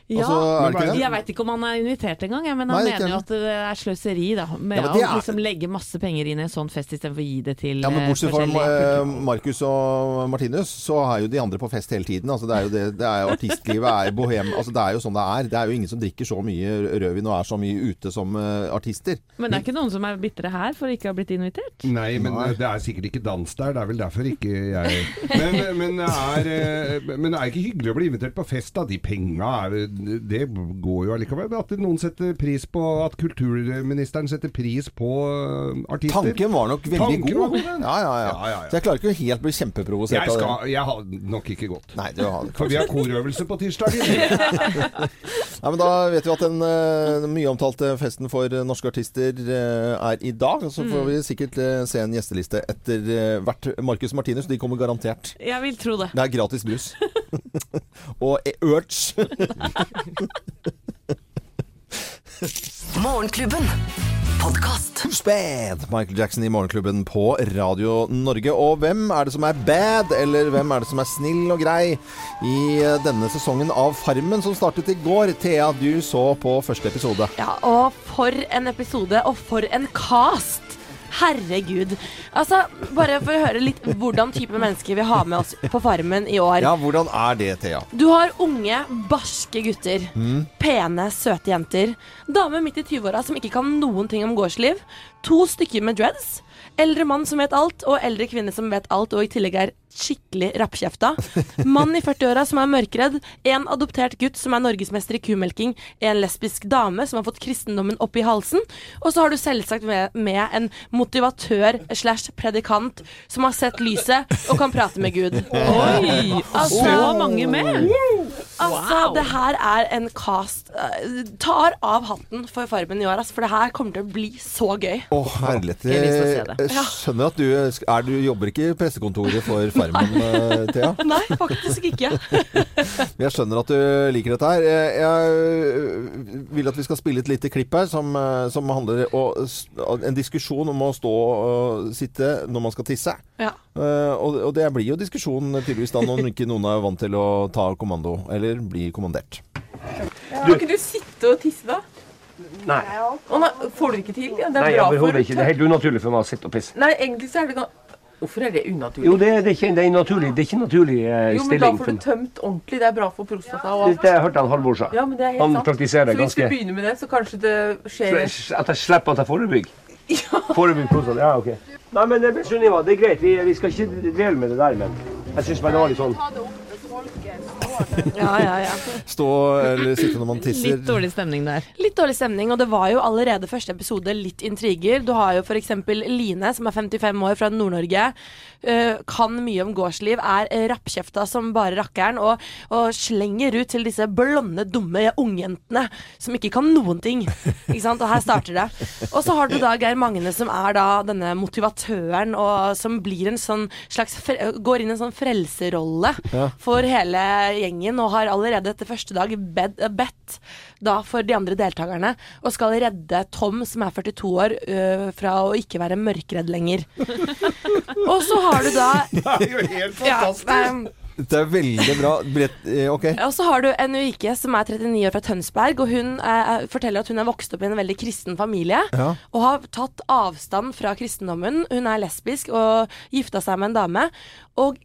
B: Ja,
A: Altså, er det ikke det?
B: Jeg veit ikke om han er invitert engang, jeg, men han
A: Nei,
B: mener jo at det er sløseri da, med
A: Ja, er...
B: å liksom legge masse penger inn i en sånn fest istedenfor å gi det til
A: Ja, men
B: eh,
A: Bortsett fra eh, Marcus og Martinus, så er jo de andre på fest hele tiden. Altså, det er jo det, det er jo artistlivet er bohem. Altså, det er jo sånn det er. Det er jo ingen som drikker så mye rødvin og er så mye ute som uh, artister.
B: Men det er ikke noen som er bitre her for ikke å ha blitt invitert?
C: Nei, men
A: Nei.
C: det er sikkert ikke dans der. Det er vel derfor ikke jeg Men, men, det, er, men det er ikke hyggelig å bli invitert på fest, da. De penga er Det går jo allikevel. At noen setter pris på At kulturministeren setter pris på eh, artister.
A: Tanken var nok veldig
C: Tanken
A: god.
C: var god,
A: ja, ja, ja.
C: Ja, ja, ja.
A: Så jeg klarer ikke å helt bli kjempeprovosert
C: Jeg,
A: av
C: skal,
A: det.
C: jeg har nok ikke gått.
A: Nei, det har
C: For vi har korøvelse på tirsdag.
A: Nei, men Da vet vi at den uh, mye omtalte festen for eh, norske artister eh, er i dag. Så får
B: Mm.
A: vi sikkert eh, se en gjesteliste etter eh, hvert. Marcus Martinus de kommer garantert.
B: Jeg vil tro det.
A: Det er gratis brus. og Urge.
F: Morgenklubben. Podkast.
A: Bad. Michael Jackson i Morgenklubben på Radio Norge. Og hvem er det som er bad, eller hvem er det som er snill og grei i eh, denne sesongen av Farmen som startet i går? Thea, du så på første episode.
E: Ja, og for en episode, og for en cast! Herregud. Altså, bare for å høre litt hvordan type mennesker vi har med oss på Farmen i år.
A: Ja, hvordan er det, Thea?
E: Du har unge, barske gutter.
A: Mm.
E: Pene, søte jenter. Dame midt i 20-åra som ikke kan noen ting om gårdsliv. To stykker med dreads. Eldre mann som vet alt, og eldre kvinne som vet alt og i tillegg er skikkelig rappkjefta. Mann i 40-åra som er mørkredd. En adoptert gutt som er norgesmester i kumelking. En lesbisk dame som har fått kristendommen opp i halsen. Og så har du selvsagt med, med en motivatør slash predikant som har sett lyset og kan prate med Gud.
B: Oi! Så mange med!
E: Altså, det her er en cast uh, Tar av hatten for Farmen i år, altså, for det her kommer til å bli så gøy.
A: Å, herlighet.
E: Jeg.
A: Jeg skjønner at du, er, du jobber ikke i pressekontoret for Farmen, eh, Thea.
E: Nei, faktisk ikke.
A: Men Jeg skjønner at du liker dette her. Eh, Jeg vil at vi skal spille et lite klipp her som, eh, som handler om en diskusjon om å stå og sitte når man skal tisse.
E: Ja.
A: Eh, Og, og det blir jo diskusjon tydeligvis da når ikke noen er vant til å ta kommando, eller bli kommandert.
N: Kan ikke du sitte og tisse, da?
O: Nei.
N: Å, nei, får du ikke til? Ja, det er
O: Nei,
N: bra for
O: ikke. Det er helt unaturlig for meg å sitte og pisse.
N: Nei, egentlig så er det Hvorfor er det unaturlig?
O: Jo, det, det, er ikke, det er naturlig. Det er ikke naturlig eh,
N: Jo, men da får du tømt ordentlig. Det er bra for prostata. Og
O: Det,
N: alt.
O: det har jeg hørt han Halvor sa.
N: Ja, men det er helt
O: han
N: sant.
O: praktiserer
N: så hvis
O: ganske
N: du begynner med det, så kanskje det skjer
O: Så At jeg slipper at jeg forebygger? Ja. Forebygger prostata. Ja, ok. Nei, men det, Sunniva, det er greit. Vi, vi skal ikke dvele med det der, men jeg syns bare det var litt sånn
E: Ja, ja, ja.
A: Stå eller sitte når man tisser.
B: Litt dårlig stemning der.
E: Litt dårlig stemning, og det var jo allerede første episode litt intriger. Du har jo f.eks. Line, som er 55 år fra Nord-Norge. Øh, kan mye om gårdsliv, er øh, rappkjefta som bare rakkeren, og, og slenger ut til disse blonde, dumme ungjentene som ikke kan noen ting. Ikke sant? Og her starter det. Og så har du da Geir Magne, som er da denne motivatøren, og som blir en sånn slags går inn i en sånn frelserrolle
M: Ja.
E: for hele gjengen, og har allerede etter første dag bed, bedt da for de andre deltakerne, og skal redde Tom, som er 42 år, øh, fra å ikke være mørkredd lenger. og så har du da
C: Det er jo helt
E: Ja,
C: fantastisk!
E: ehm,
A: Det er veldig bra. Brett, eh, ok.
E: og så har du en Uike som er 39 år fra Tønsberg, og hun eh, forteller at hun er vokst opp i en veldig kristen familie.
A: Ja.
E: Og har tatt avstand fra kristendommen. Hun er lesbisk og gifta seg med en dame. Og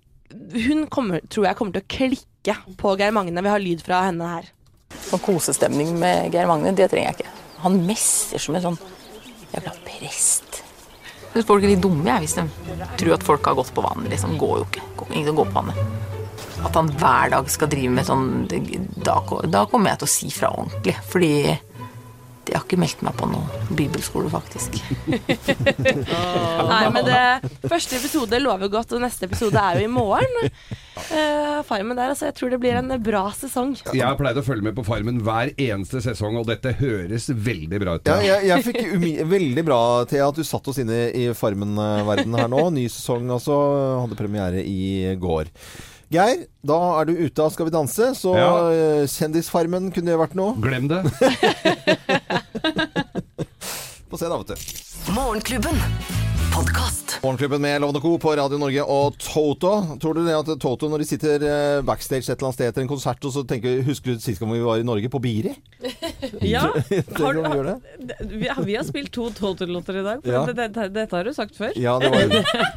E: hun kommer, tror jeg kommer til å klikke på Geir Magne. Vi har lyd fra henne her.
P: Sånn kosestemning med Geir Magne, det trenger jeg ikke. Han messer som en sånn jævla prest. Hvis folk er litt dumme, jeg, hvis de tror at folk har gått på vannet. Liksom. Går jo ikke. Ingen går på vannet. At han hver dag skal drive med sånn Da, da kommer jeg til å si fra ordentlig. Fordi jeg har ikke meldt meg på noen bibelskole, faktisk.
E: Nei, men det, første episode lover godt, og neste episode er jo i morgen. Uh, Farmen der, altså. Jeg tror det blir en bra sesong.
C: Jeg har pleid å følge med på Farmen hver eneste sesong, og dette høres veldig bra ut.
A: Ja, jeg, jeg fikk umi veldig bra til at du satt oss inne i Farmen-verdenen her nå. Ny sesong altså. Hadde premiere i går. Geir, da er du ute av Skal vi danse, så
C: Ja.
A: eh, Kjendisfarmen kunne det vært noe.
C: Glem det.
A: Få se da, vet du.
F: Morgenklubben. Podkast.
A: Morgenklubben med Lovende Co. på Radio Norge og Toto. Tror du det at Toto, når de sitter eh, backstage et eller annet sted etter en konsert, og så tenker Husker du sist gang vi var i Norge? På Biri?
B: Ja.
A: Har,
B: Har,
A: om vi
B: vi, har- vi har spilt to Toto-låter i dag. For
A: Ja.
B: det, det, dette har du sagt før.
A: Ja, det var jo,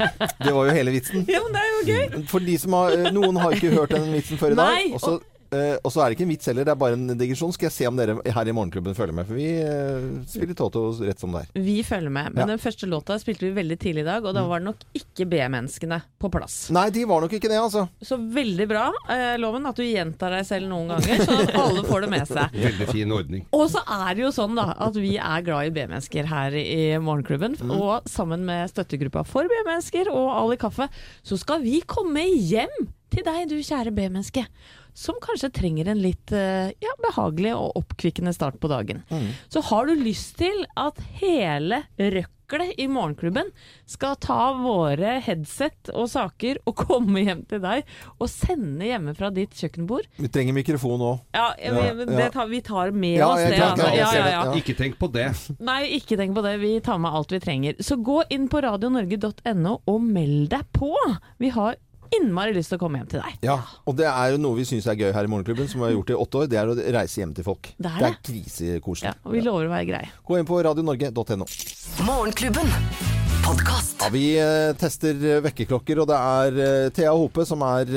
A: det var jo hele vitsen.
B: Ja, men det er jo gøy.
A: For de som har, Noen har ikke hørt den vitsen før i dag.
B: Nei,
A: Og så eh, og så er det ikke en vits heller, det er bare en digresjon. Skal jeg se om dere her i Morgenklubben følger med. For vi uh, spiller Toto rett som det er.
B: Vi følger med. Men
A: Ja.
B: den første låta spilte vi veldig tidlig i dag, og da var det nok ikke B-menneskene på plass.
A: Nei, de var nok ikke det, altså.
B: Så veldig bra, uh, Loven, at du gjentar deg selv noen ganger, sånn at alle får det med seg.
C: Veldig fin ordning.
B: Og så er det jo sånn da at vi er glad i B-mennesker her i Morgenklubben. Og sammen med støttegruppa for B-mennesker og Ali Kaffe, så skal vi komme hjem til deg, du kjære B-menneske. Som kanskje trenger en litt eh, ja, behagelig og oppkvikkende start på dagen. Så har du lyst til at hele røklet i Morgenklubben skal ta våre headset og saker og komme hjem til deg og sende hjemme fra ditt kjøkkenbord,
A: Vi trenger mikrofon òg.
B: ja, vi, det tar, vi tar med
A: Ja,
B: oss det. Altså. Ja, ja, ja.
A: ja.
C: Ikke tenk på det.
B: Nei, ikke tenk på det. Vi tar med alt vi trenger. Så gå inn på radionorge.no og meld deg på. Vi har innmari lyst til å komme hjem til deg.
A: Ja, og det er jo noe vi syns er gøy her i Morgenklubben, som vi har gjort i åtte år. Det er å reise hjem til folk.
B: Det er det.
A: er krisekoselig.
B: Og vi lover å være greie.
A: Gå inn på radionorge.no.
F: Morgenklubben. Podkast.
A: Ja, vi eh, tester eh, vekkerklokker, og det er eh, Thea Hope som er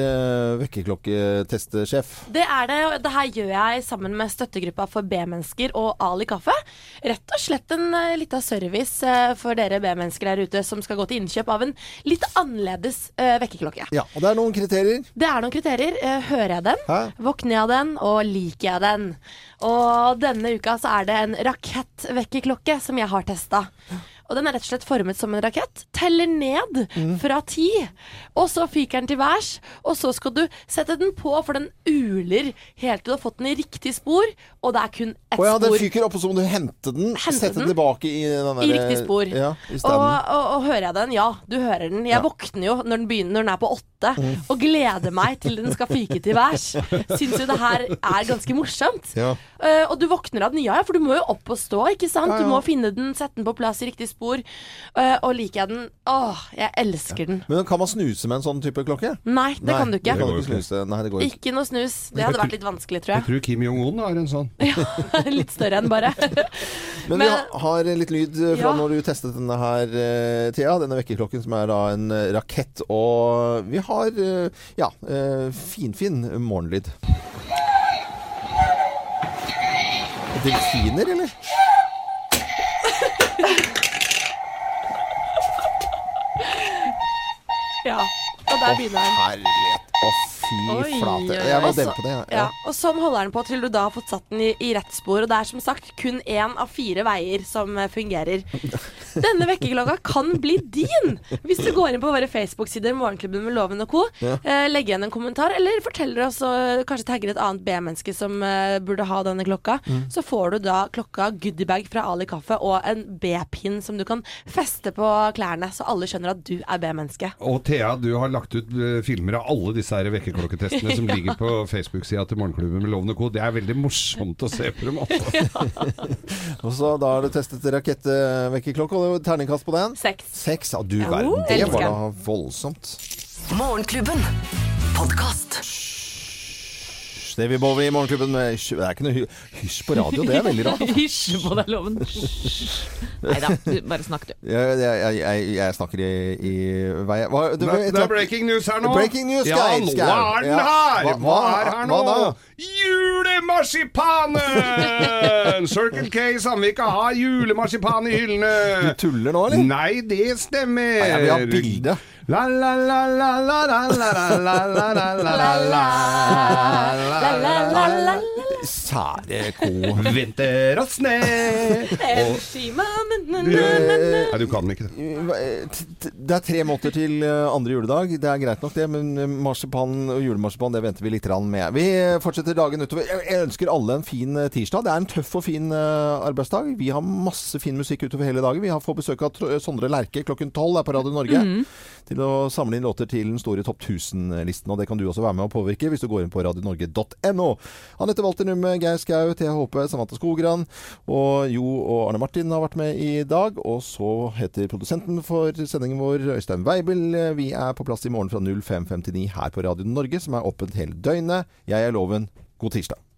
A: vekkerklokketestsjef.
E: Det er det, og det her gjør jeg sammen med støttegruppa for B-mennesker og Ali Kaffe. Rett og slett en lita service for dere B-mennesker der ute som skal gå til innkjøp av en litt annerledes vekkerklokke.
A: Ja, og det er noen kriterier.
E: Det er noen kriterier. Hører jeg den?
A: Hæ?
E: Våkner jeg av den? Og liker jeg den? Og denne uka så er det en rakettvekkerklokke som jeg har testa. Og den er rett og slett formet som en rakett. Teller ned
A: Mm.
E: fra ti. Og så fyker den til værs. Og så skal du sette den på, for den uler helt til du har fått den i riktig spor. Og det er kun ett
A: oh, ja, den fyker opp, og så må du hente den.
E: Hente
A: sette den
E: den.
A: tilbake i den der,
E: I riktig spor.
A: Ja, i
E: og, og, og hører jeg den? Ja, du hører den. Jeg
A: Ja.
E: våkner jo når den, begynner, når den er på åtte,
A: Mm.
E: og gleder meg til den skal fyke til værs. Syns jo det her er ganske morsomt.
A: Ja.
E: Uh, og du våkner av den, ja, ja, for du må jo opp og stå, ikke sant? Du må finne den, sette den på plass i riktig spor. Eh, og liker jeg den Åh, jeg elsker den.
A: Men kan man snuse med en sånn type klokke?
E: Nei, det kan du ikke.
A: Det kan du ikke snuse. Nei, det går ikke.
E: Ikke noe snus. Det hadde vært litt vanskelig, tror
C: Jeg Jeg tror Kim Jong-un har en sånn.
E: ja, litt større enn bare.
A: Men, vi
E: Men-
A: vi har litt lyd eh, fra
E: Ja.
A: når du testet denne her, eh, Thea. Denne vekkerklokken som er da en rakett. Og vi har ja, finfin morgenlyd. Delfiner, eller?
E: Ja. Og der begynner den.
A: Fy
E: Oi,
A: flate. Jeg må dempe det.
E: Ja.
A: Ja.
E: og sånn holder den på til du da har fått satt den i, i rett spor. Og det er som sagt kun én av fire veier som eh, fungerer. Denne vekkerklokka kan bli din! Hvis du går inn på våre Facebook-sider Morgenklubben med Loven og co.
J: Ja.
E: Eh, legger igjen en kommentar, eller forteller oss og kanskje tagger et annet B-menneske som eh, burde ha denne klokka.
C: Mm.
E: Så får du da klokka goodiebag fra Ali Kaffe og en B-pinn som du kan feste på klærne, så alle skjønner at du er B-menneske.
C: Og Thea, du har lagt ut eh, filmer av alle disse her vekkerklokketestene som ligger på Facebook-sida til Morgenklubben med lovende kode. Co. Det er veldig morsomt å se på dem, altså.
A: Og så da har du testet rakettvekkerklokke, og terningkast på den?
E: Seks.
A: Seks? Ja, du verden. Det var da voldsomt.
F: Morgenklubben. Podkast.
A: Davy Bowie i Morgenklubben med hysj- Det er ikke noe hy- hysj på radio, det er veldig rart. altså.
B: Hysj på deg, Loven. Nei da, bare snakk, du.
A: Jeg, jeg, jeg, jeg snakker i, i vei Hva,
C: Det er- det er breaking news her nå.
A: Breaking news,
C: Ja, nå er den
A: Ja.
C: her!
A: Hva,
C: Hva er her nå?
A: Hva da?
C: Julemarsipanen! Circle K Sandvika har julemarsipan i hyllene.
A: Du tuller nå, eller?
C: Nei, det stemmer.
A: Nei, jeg vil ha bilde.
C: La, la, la, la, la, la, la, la, la, la, la, la, la, la.
A: Sære ko.
C: Vinter og snø Nei, du kan ikke det.
A: Det er tre måter til eh, andre juledag. Det er greit nok, det, men eh, marsipan og julemarsipan det venter vi litt grann med. Vi fortsetter dagen utover. Jeg ønsker alle en fin eh, tirsdag. Det er en tøff og fin eh, arbeidsdag. Vi har masse fin musikk utover hele dagen. Vi har fått besøk av Sondre Lerche klokken tolv her på Radio Norge.
B: Mhm.
A: Til å samle inn låter til den store Topp 1000-listen. Og det kan du også være med å påvirke hvis du går inn på radionorge.no. Anette Walter Numme, Geir Skau, Thea Håpe, Samantha Skogran og Jo og Arne Martin har vært med i dag. Og så heter produsenten for sendingen vår Øystein Weibel. Vi er på plass i morgen fra 05.59 her på Radio Norge, som er åpent hele døgnet. Jeg er Loven. God tirsdag.